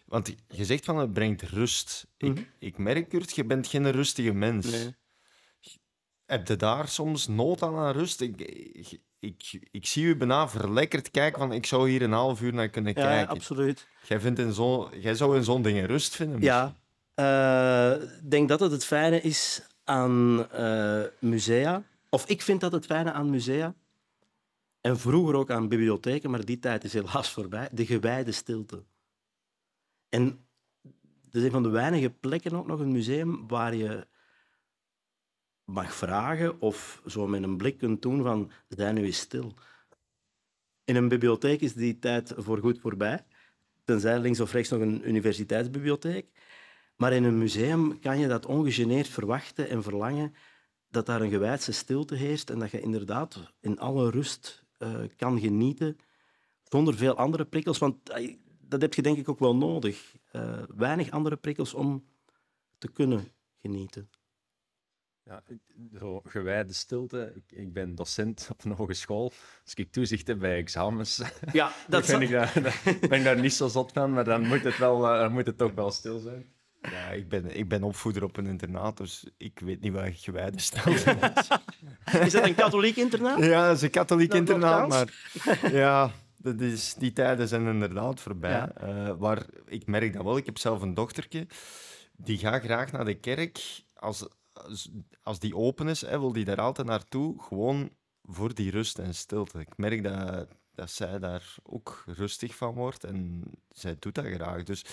Want je zegt van het brengt rust. Mhm. ik, ik merk, Kurt, je bent geen rustige mens. Nee. Heb je daar soms nood aan aan rust? Ik, ik, ik, ik zie u bijna verlekkerd kijken van ik zou hier een half uur naar kunnen Ja, kijken. absoluut. Jij, vindt in zo, jij zou in zo'n dingen rust vinden? Ja, eh, ik denk dat het het fijne is aan eh, musea. Of ik vind dat het fijne aan musea. En vroeger ook aan bibliotheken, maar die tijd is helaas voorbij. De gewijde stilte. En dat is een van de weinige plekken ook nog een museum waar je mag vragen of zo met een blik kunt doen van, zijn nu eens stil. In een bibliotheek is die tijd voorgoed voorbij. Tenzij links of rechts nog een universiteitsbibliotheek. Maar in een museum kan je dat ongegeneerd verwachten en verlangen dat daar een gewijdse stilte heerst en dat je inderdaad in alle rust eh, kan genieten zonder veel andere prikkels. Want dat heb je denk ik ook wel nodig. Eh, weinig andere prikkels om te kunnen genieten. Ja, zo gewijde stilte. Ik, ik ben docent op een hogeschool. Als ik toezicht heb bij examens, Ja, dat vind ik daar, ben ik daar niet zo zot van, maar dan moet het, wel, eh, dan moet het toch wel stil zijn. Ja, ik ben, ik ben opvoeder op een internaat, dus ik weet niet waar gewijde stilte is. Is dat een katholiek internaat? Ja, dat is een katholiek internaat, maar ja, dat is, die tijden zijn inderdaad voorbij. Ja. Eh, waar, ik merk dat wel, ik heb zelf een dochtertje, die gaat graag naar de kerk. Als, als, als die open is, hè, wil die daar altijd naartoe, gewoon voor die rust en stilte. Ik merk dat, dat zij daar ook rustig van wordt en zij doet dat graag. Dus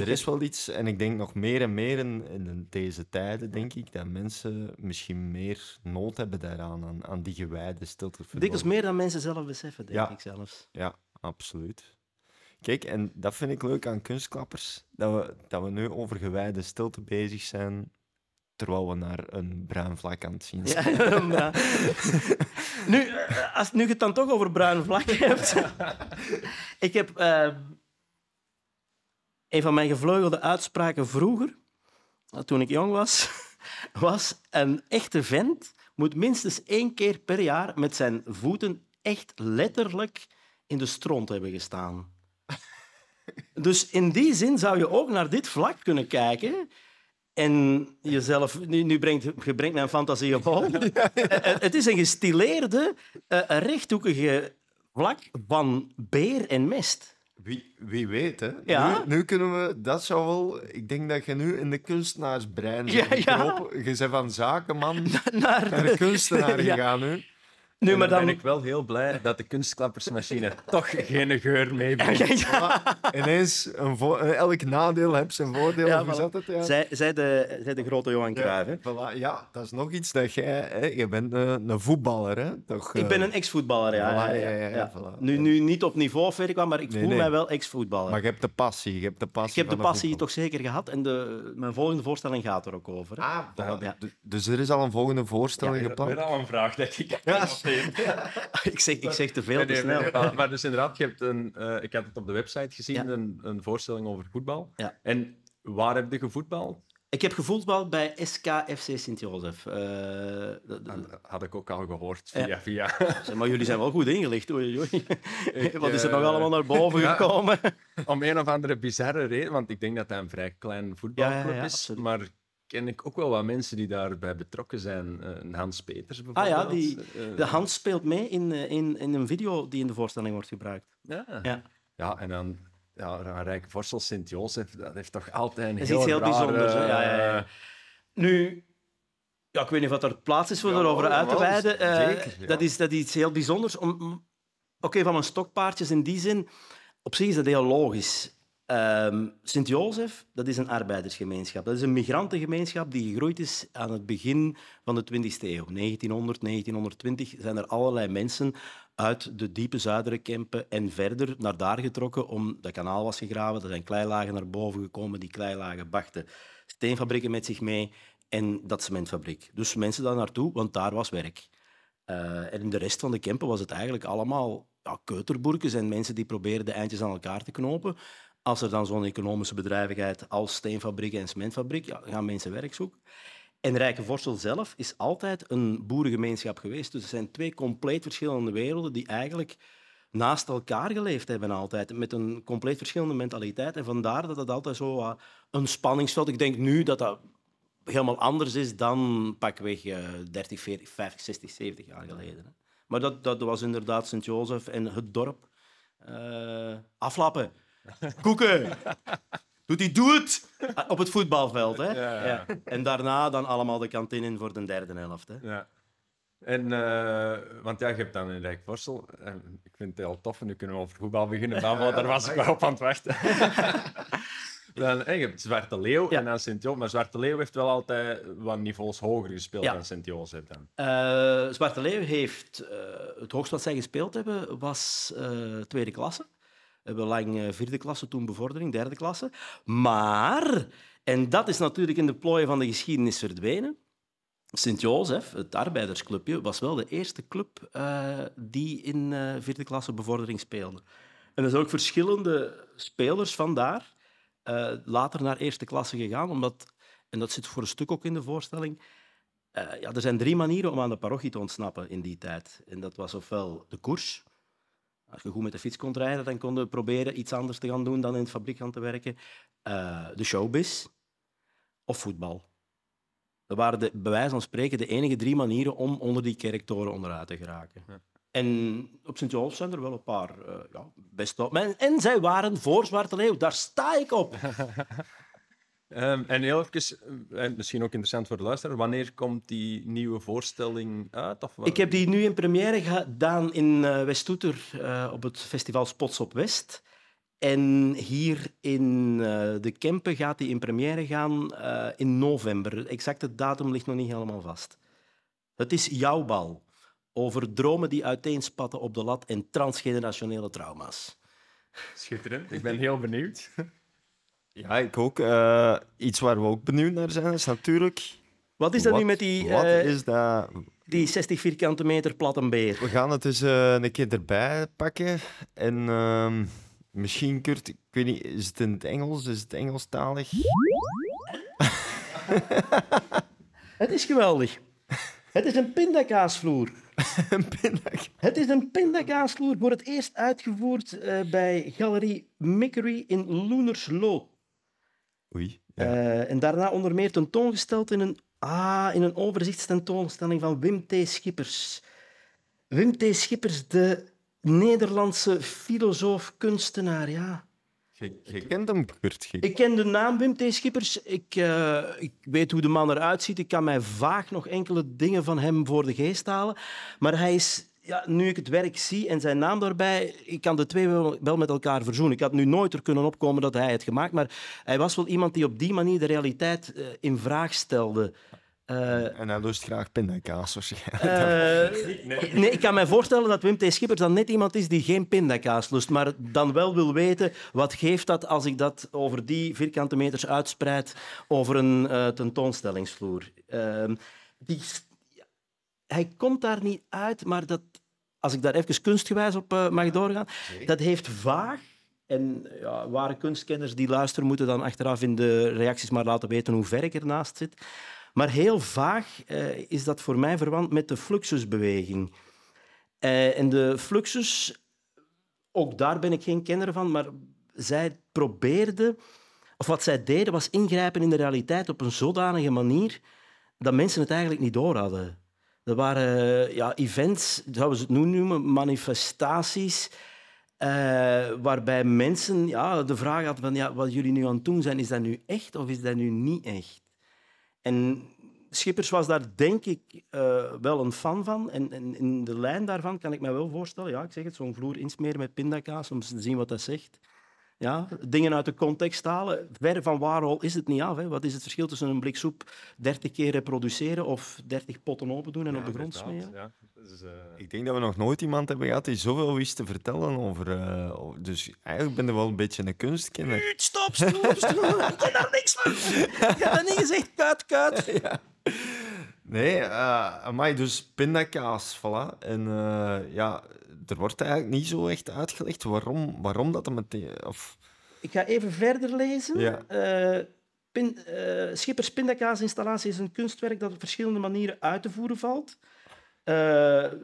er is wel iets, en ik denk nog meer en meer in, in deze tijden, denk ik, dat mensen misschien meer nood hebben daaraan, aan, aan die gewijde stilte. Dikwijls meer dan mensen zelf beseffen, denk Ja. ik zelfs. Ja, absoluut. Kijk, en dat vind ik leuk aan kunstklappers, dat we, dat we nu over gewijde stilte bezig zijn, terwijl we naar een bruin vlak aan het zien zijn. Ja, maar- nu, eh, als nu je het dan toch over bruine vlakken hebt. ik heb eh, een van mijn gevleugelde uitspraken vroeger, eh, toen ik jong was, was een echte vent moet minstens één keer per jaar met zijn voeten echt letterlijk in de stront hebben gestaan. Dus in die zin zou je ook naar dit vlak kunnen kijken en jezelf... Nu, nu brengt, je brengt mijn fantasie op hol. Eh, Het is een gestileerde, eh, rechthoekige vlak van beer en mest. Wie, wie weet, hè? Ja. Nu, nu kunnen we... Dat zou wel... Ik denk dat je nu in de kunstenaarsbrein Ja, bent ja. gekropen. Je bent van zakenman Naar naar de kunstenaar Ja. gegaan, nu. Nu, maar dan dan... ben ik wel heel blij dat de kunstklappersmachine toch geen geur meebrengt. Ja, Ineens, een vo- eh, elk nadeel heeft zijn voordeel. Ja, of hoe voilà. zat het? Ja. zij, zij, de, zij de grote Johan Cruijff. hè. Voilà, ja, dat is nog iets dat jij... Hè, je bent een, een voetballer, hè? Toch, Ik eh, ben een ex-voetballer, ja. Voilà, ja, ja, ja, ja, ja. voilà. Nu, nu niet op niveau ver kwam, maar ik Nee, voel nee. mij wel ex-voetballer. Maar je hebt de passie. Je hebt de passie Ik heb de passie voetbal. toch zeker gehad en de, mijn volgende voorstelling gaat er ook over. hè. Ah, voilà. Ja. Dus er is al een volgende voorstelling Weer gepland? al een vraag, denk ik. Ja. ik, zeg, ik zeg te veel, Nee, te snel. nee, maar, maar dus inderdaad, je hebt een, eh, ik had het op de website gezien, Ja. een, een voorstelling over voetbal. Ja. En waar heb je gevoetbald? Ik heb gevoetbald bij SKFC Sint-Jozef. Eh, dat- had ik ook al gehoord Ja. via via. Zeg, maar jullie zijn wel goed ingelicht. Oei, oei. Wat is er eh, nog allemaal naar boven ja. gekomen? Om een of andere bizarre reden, want ik denk dat dat een vrij klein voetbalclub Ja, ja, ja, is, absoluut. maar ken ik ook wel wat mensen die daarbij betrokken zijn. Een Hans Peters Ah bijvoorbeeld. ja, die, Eh, de Hans speelt mee in, eh, in, in een video die in de voorstelling wordt gebruikt. ja. Ja. Ja, en dan ja, Rijk Vorsel Sint-Jozef, dat heeft toch altijd een Dat is heel iets heel rare- bijzonders. hè. Ja, ja, ja. Nu, ja, ik weet niet of er plaats is voor erover uit te wijden. Zeker, dat, is, dat is iets heel bijzonders. Om- Oké, van mijn stokpaardjes in die zin, op zich is dat heel logisch. Ehm, Sint-Jozef, dat is een arbeidersgemeenschap. Dat is een migrantengemeenschap die gegroeid is aan het begin van de 20e eeuw. 1900, 1920 zijn er allerlei mensen uit de diepe Zuiderenkempen en verder naar daar getrokken om dat kanaal was gegraven. Er zijn kleilagen naar boven gekomen. Die kleilagen brachten steenfabrieken met zich mee en dat cementfabriek. Dus mensen daar naartoe, want daar was werk. Eh, en in de rest van de Kempen was het eigenlijk allemaal ja, en mensen die probeerden de eindjes aan elkaar te knopen. Als er dan zo'n economische bedrijvigheid als steenfabriek en cementfabriek, ja, gaan mensen werk zoeken. En Rijkenvorsel zelf is altijd een boerengemeenschap geweest. Dus het zijn twee compleet verschillende werelden die eigenlijk naast elkaar geleefd hebben altijd. Met een compleet verschillende mentaliteit. En vandaar dat het altijd zo een spanningsveld... Ik denk nu dat dat helemaal anders is dan pakweg uh, 30, 40, 50, 60, 70 jaar geleden. Maar dat, dat was inderdaad Sint-Jozef en het dorp. Uh, aflappen. Koeken. Doet hij doe het op het voetbalveld. Hè? Ja, ja. En daarna dan allemaal de kantine in voor de derde helft. Hè? Ja. En, uh, want ja, je hebt dan in Rijkvorsel, en ik vind het heel tof, en nu kunnen we over voetbal beginnen, dan, daar was ik wel op aan het wachten. dan, hey, je hebt Zwarte Leeuw en dan Sint-Jozef, maar Zwarte Leeuw heeft wel altijd wat niveaus hoger gespeeld dan Sint-Jozef dan. Uh, Zwarte Leeuw heeft, uh, het hoogst wat zij gespeeld hebben, was tweede klasse. Hebben lang vierde klasse, toen bevordering, derde klasse. Maar, en dat is natuurlijk in de plooien van de geschiedenis verdwenen, Sint-Jozef, het arbeidersclubje, was wel de eerste club uh, die in vierde klasse bevordering speelde. En er zijn ook verschillende spelers vandaar uh, later naar eerste klasse gegaan, omdat, en dat zit voor een stuk ook in de voorstelling, ja, er zijn drie manieren om aan de parochie te ontsnappen in die tijd. En dat was ofwel de koers. Als je goed met de fiets kon rijden, dan konden we proberen iets anders te gaan doen dan in het fabriek gaan te werken. de showbiz of voetbal. Dat waren de, bij wijze van spreken de enige drie manieren om onder die kerktoren onderuit te geraken. Ja. En op Sint-Joost zijn er wel een paar uh, ja, best op. En zij waren voor Zwarte Leeuw. Daar sta ik op. um, en heel even, eh, en misschien ook interessant voor de luisteraar, wanneer komt die nieuwe voorstelling uit? Of ik heb die nu in première gedaan in uh, West-Toeter uh, op het festival Spots op West. En hier in uh, de Kempen gaat hij in première gaan uh, in november. De exacte datum ligt nog niet helemaal vast. Het is jouw bal. Over dromen die uiteenspatten op de lat en transgenerationele trauma's. Schitterend. Ik ben heel benieuwd. Ja, ik ook. Uh, iets waar we ook benieuwd naar zijn is natuurlijk... Wat is dat wat, nu met die... Wat is dat... Die 60 vierkante meter platte beer. We gaan het dus een keer erbij pakken. En... Uh, Misschien, Kurt, ik weet niet, is het in het Engels? Is het Engelstalig? het is geweldig. Het is een pindakaasvloer. een pindakaas. Het is een pindakaasvloer. Wordt het eerst uitgevoerd uh, bij Galerie Mickery in Loenerslo. Oei. Ja. Uh, en daarna onder meer tentoongesteld in een, ah, in een overzichtstentoonstelling van Wim T. Schippers. Wim T. Schippers, de Nederlandse filosoof, kunstenaar, ja. Je, kent hem, Kurt? Ik ken de naam Wim T. Schippers. Ik, uh, ik weet hoe de man eruit ziet. Ik kan mij vaag nog enkele dingen van hem voor de geest halen. Maar hij is, ja, nu ik het werk zie en zijn naam daarbij, ik kan de twee wel, met elkaar verzoenen. Ik had nu nooit er kunnen opkomen dat hij het gemaakt, maar hij was wel iemand die op die manier de realiteit uh, in vraag stelde. Uh, en hij lust graag pindakaas waarschijnlijk. Uh, nee, ik kan me voorstellen dat Wim T. Schippers dan net iemand is die geen pindakaas lust, maar dan wel wil weten wat geeft dat als ik dat over die vierkante meters uitspreid over een uh, tentoonstellingsvloer. Ehm, die, hij komt daar niet uit, maar dat, als ik daar even kunstgewijs op mag doorgaan, dat heeft vaag en ja, ware kunstkenners die luisteren moeten dan achteraf in de reacties maar laten weten hoe ver ik ernaast zit. Maar heel vaag uh, is dat voor mij verwant met de fluxusbeweging. Uh, en de fluxus, ook daar ben ik geen kenner van, maar zij probeerden, of wat zij deden, was ingrijpen in de realiteit op een zodanige manier dat mensen het eigenlijk niet door hadden. Er waren ja, events, zouden ze het nu noemen, manifestaties, uh, waarbij mensen ja, de vraag hadden van ja, wat jullie nu aan het doen zijn, is dat nu echt of is dat nu niet echt? En Schippers was daar denk ik uh, wel een fan van. En, en, in de lijn daarvan kan ik me wel voorstellen, ja, ik zeg het, zo'n vloer insmeren met pindakaas om te zien wat dat zegt. Ja, dingen uit de context halen. Ver van waarhol is het niet af. Hè. Wat is het verschil tussen een blik soep 30 keer reproduceren of 30 potten open doen en ja, op de grond smeren? Ja. Dus, uh... Ik denk dat we nog nooit iemand hebben gehad die zoveel wist te vertellen over. Uh, dus eigenlijk ben je wel een beetje een kunstkenner. Stop, stop, stop. ik ken daar niks van. Ik heb dat niet gezegd. Kuit, kuit. Ja. Nee, uh, maar dus pindakaas, voilà. En uh, ja, er wordt eigenlijk niet zo echt uitgelegd waarom, waarom dat meteen... Of... Ik ga even verder lezen. Ja. Uh, Pin, Schippers pindakaasinstallatie is een kunstwerk dat op verschillende manieren uit te voeren valt.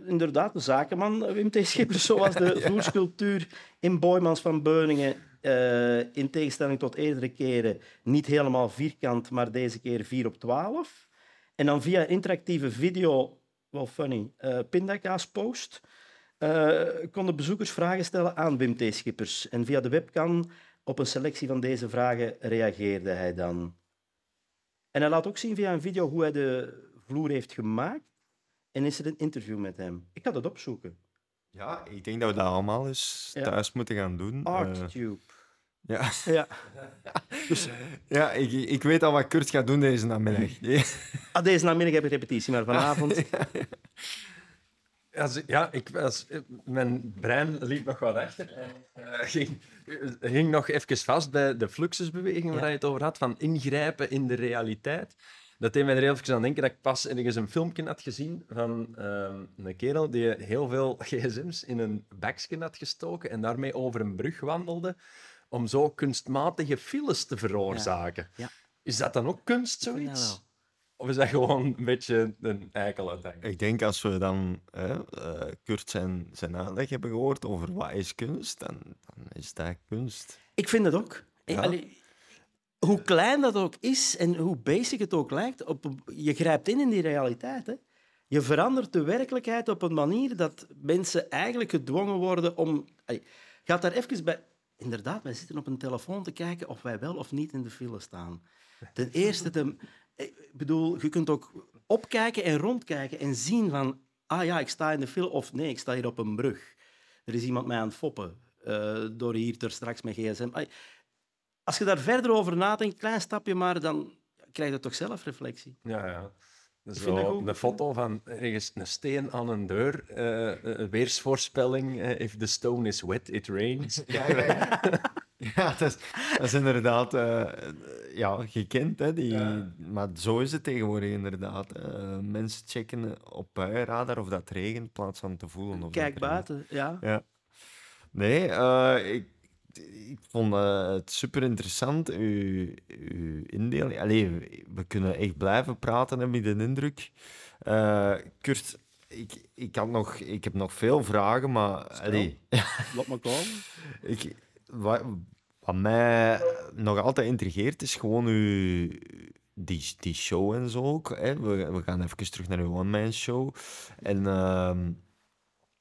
Inderdaad, de zakenman Wim T. Schippers, zoals de vloersculptuur in Boymans van Beuningen, in tegenstelling tot eerdere keren, niet helemaal vierkant, maar deze keer 4 op 12. En dan via interactieve video, wel funny, uh, pindakaaspost, konden bezoekers vragen stellen aan Wim T. Schippers. En via de webcam op een selectie van deze vragen reageerde hij dan. En hij laat ook zien via een video hoe hij de vloer heeft gemaakt. En is er een interview met hem. Ik ga dat opzoeken. Ja, ik denk dat we dat allemaal eens thuis moeten gaan doen. ArtTube. Ja. Ja. dus, ja, ik, ik weet al wat Kurt gaat doen deze namiddag. ah, deze namiddag heb ik repetitie, maar vanavond... Als, ja, ik, als, mijn brein liep nog wat achter. En, uh, ging, ging nog even vast bij de fluxusbeweging waar je het over had, van ingrijpen in de realiteit. Dat deed mij er heel even aan denken dat ik pas ergens een filmpje had gezien van uh, een kerel die heel veel gsm's in een bakje had gestoken en daarmee over een brug wandelde om zo kunstmatige files te veroorzaken. Ja. Is dat dan ook kunst, zoiets? Of is dat gewoon een beetje een eikel uiteindelijk? Ik denk als we dan uh, Kurt zijn, zijn uitleg hebben gehoord over wat is kunst, dan, dan is dat kunst. Ik vind het ook. Ja. Allee, hoe klein dat ook is en hoe basic het ook lijkt, op, je grijpt in in die realiteit. Hè? Je verandert de werkelijkheid op een manier dat mensen eigenlijk gedwongen worden om... Allee, gaat daar even bij... Inderdaad, wij zitten op een telefoon te kijken of wij wel of niet in de file staan. Ten eerste, bedoel, je kunt ook opkijken en rondkijken en zien van... Ah ja, ik sta in de file of nee, ik sta hier op een brug. Er is iemand mij aan het foppen uh, door hier ter straks met gsm. Als je daar verder over nadenkt, klein stapje maar, dan krijg je toch zelf reflectie. Ja, ja. Zo, een foto van ergens een steen aan een deur, uh, weersvoorspelling, uh, if the stone is wet, it rains. Ja, ja. ja dat, is, dat, is, inderdaad uh, ja, gekend, hè, die, maar zo is het tegenwoordig inderdaad. mensen checken op buienradar of dat regent, in plaats van te voelen. Of Kijk buiten, ja. ja. Nee, ik ik vond uh, het super interessant, uw, uw indeling. Allee, we kunnen echt blijven praten, heb ik de indruk. Uh, Kurt, ik, ik, had nog, ik heb nog veel vragen, maar... Allee, Laat maar komen. ik, wat, wat mij nog altijd intrigeert, is gewoon uw, die, die show en zo ook. Hè. We, we gaan even terug naar uw one-man show. En uh,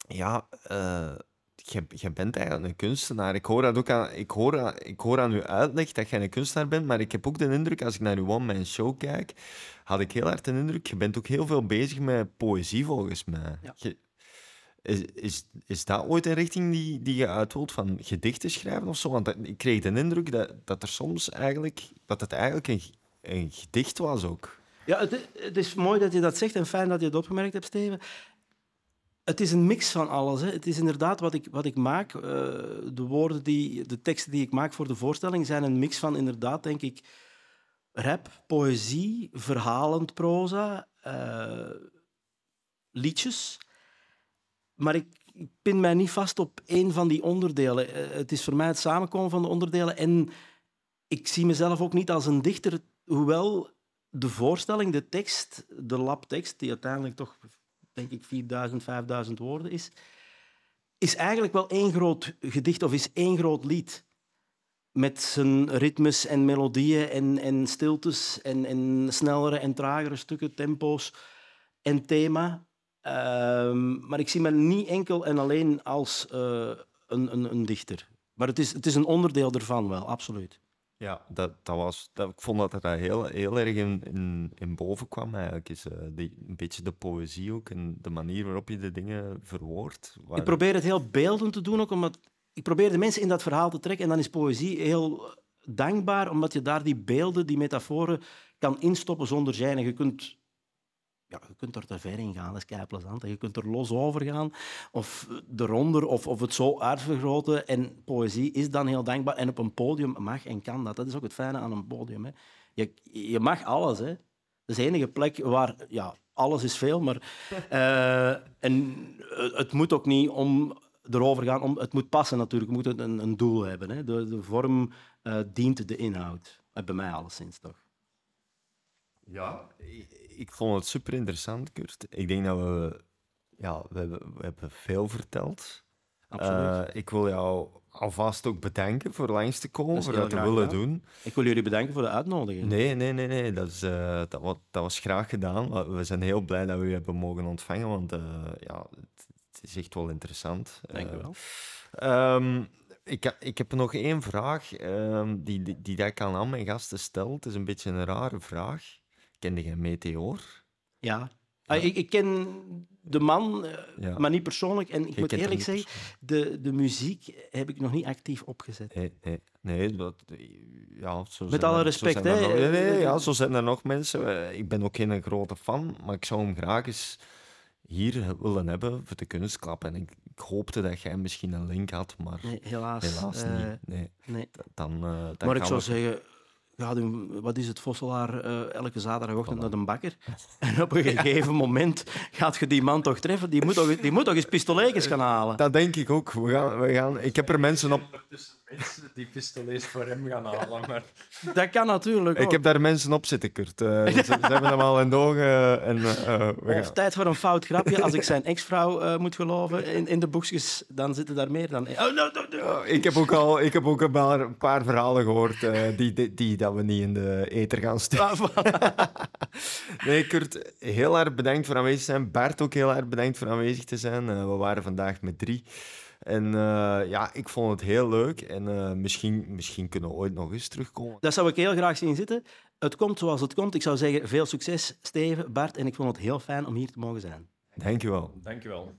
ja... Uh, je, bent eigenlijk een kunstenaar. Ik hoor, dat ook aan, ik, hoor, ik hoor aan uw uitleg dat je een kunstenaar bent, maar ik heb ook de indruk, als ik naar uw one-man show kijk, had ik heel hard de indruk, je bent ook heel veel bezig met poëzie, volgens mij. Je, is, is, is dat ooit een richting die, die je uit wilt, van gedichten schrijven of zo? Want ik kreeg de indruk dat, dat er soms eigenlijk, dat het eigenlijk een, een gedicht was ook. Ja, het, het, is mooi dat je dat zegt en fijn dat je het opgemerkt hebt, Steven het is een mix van alles. Hè. Het is inderdaad wat ik, wat ik maak. Uh, de woorden, die, de teksten die ik maak voor de voorstelling zijn een mix van inderdaad, denk ik, rap, poëzie, verhalend proza, uh, liedjes. Maar ik, pin mij niet vast op één van die onderdelen. Uh, het is voor mij het samenkomen van de onderdelen. En ik zie mezelf ook niet als een dichter, hoewel de voorstelling, de tekst, de labtekst, die uiteindelijk toch denk ik 4000, 5000 woorden is, is eigenlijk wel één groot gedicht of is één groot lied. Met zijn ritmes en melodieën en, en stiltes en, en snellere en tragere stukken, tempo's en thema. Um, maar ik zie me niet enkel en alleen als uh, een, een, een dichter. Maar het is, het is een onderdeel ervan wel, absoluut. Ja, dat, dat was, dat, ik vond dat er dat heel, heel erg in, in, boven kwam eigenlijk. Is, uh, die, een beetje de poëzie ook en de manier waarop je de dingen verwoordt. Ik probeer het heel beeldend te doen ook, omdat ik probeer de mensen in dat verhaal te trekken. En dan is poëzie heel dankbaar, omdat je daar die beelden, die metaforen kan instoppen zonder zijn. En je kunt ja, je kunt er te ver in gaan, dat is kei plezant. Je kunt er los over gaan, of eronder, of, of het zo uitvergroten. En poëzie is dan heel dankbaar. En op een podium mag en kan dat. Dat is ook het fijne aan een podium. Hè. Je, je mag alles. Hè. Dat is de enige plek waar... Ja, alles is veel, maar... Uh, en het moet ook niet om erover gaan. Om, het moet passen natuurlijk. Het moet een, een doel hebben. Hè. De, vorm uh, dient de inhoud. Eh, Bij mij alleszins, toch? Ja, ik, vond het super interessant, Kurt. Ik denk dat we, ja, we hebben, we hebben veel verteld. Absoluut. Eh, ik wil jou alvast ook bedanken voor langs te komen, voor dat te willen gedaan. doen. Ik wil jullie bedanken voor de uitnodiging. Nee, nee, nee, nee. Dat, is, eh, dat, was, dat was graag gedaan. We- We zijn heel blij dat we u hebben mogen ontvangen, want eh, ja, het, het is echt wel interessant. Dank Eh, wel. Ehm, ik, ik heb nog één vraag ehm, die, die, die ik aan al mijn gasten stel. Het is een beetje een rare vraag. Kende jij Meteor? Ja. Ah, ik, ik ken de man, eh, Ja. maar niet persoonlijk. En ik Je moet eerlijk zeggen, de, de muziek heb ik nog niet actief opgezet. Nee, nee, nee dat, ja, zo Met alle er- respect, hè, nee, nee, eh, ja, zo zijn er nog mensen. Eh, Ik ben ook geen grote fan, maar ik zou hem graag eens hier willen hebben voor de kunstklap. En ik, ik hoopte dat jij misschien een link had, maar Nee, helaas. helaas eh, niet. Nee, Nee. dan, eh, dan Maar ik zou we- zeggen, doen, wat is het, Vosselaar, eh, elke zaterdagochtend naar de bakker. En op een gegeven moment gaat je die man toch treffen. Die moet toch, die moet toch eens pistoletjes gaan halen. Dat denk ik ook. We gaan, we gaan, ik heb er mensen op... Mensen die pistolees voor hem gaan halen, maar... Dat kan natuurlijk ook. Ik heb daar mensen op zitten, Kurt. Eh, ze, ze hebben hem al in de ogen. En, eh, eh, we Of gaan- tijd voor een fout grapje. Als ik zijn ex-vrouw eh, moet geloven in, in de boekjes, dan zitten daar meer dan... Oh, no, no, no. Oh, ik heb ook al ik heb ook een paar, een paar verhalen gehoord eh, die, die, die dat we niet in de ether gaan steken. Ah. Nee, Kurt, heel erg bedankt voor aanwezig te zijn. Bart ook heel erg bedankt voor aanwezig te zijn. Eh, we waren vandaag met drie. En eh, ja, ik vond het heel leuk. En eh, misschien, misschien kunnen we ooit nog eens terugkomen. Dat zou ik heel graag zien zitten. Het komt zoals het komt. Ik zou zeggen, veel succes, Steven, Bart. En ik vond het heel fijn om hier te mogen zijn. Dankjewel. Dankjewel.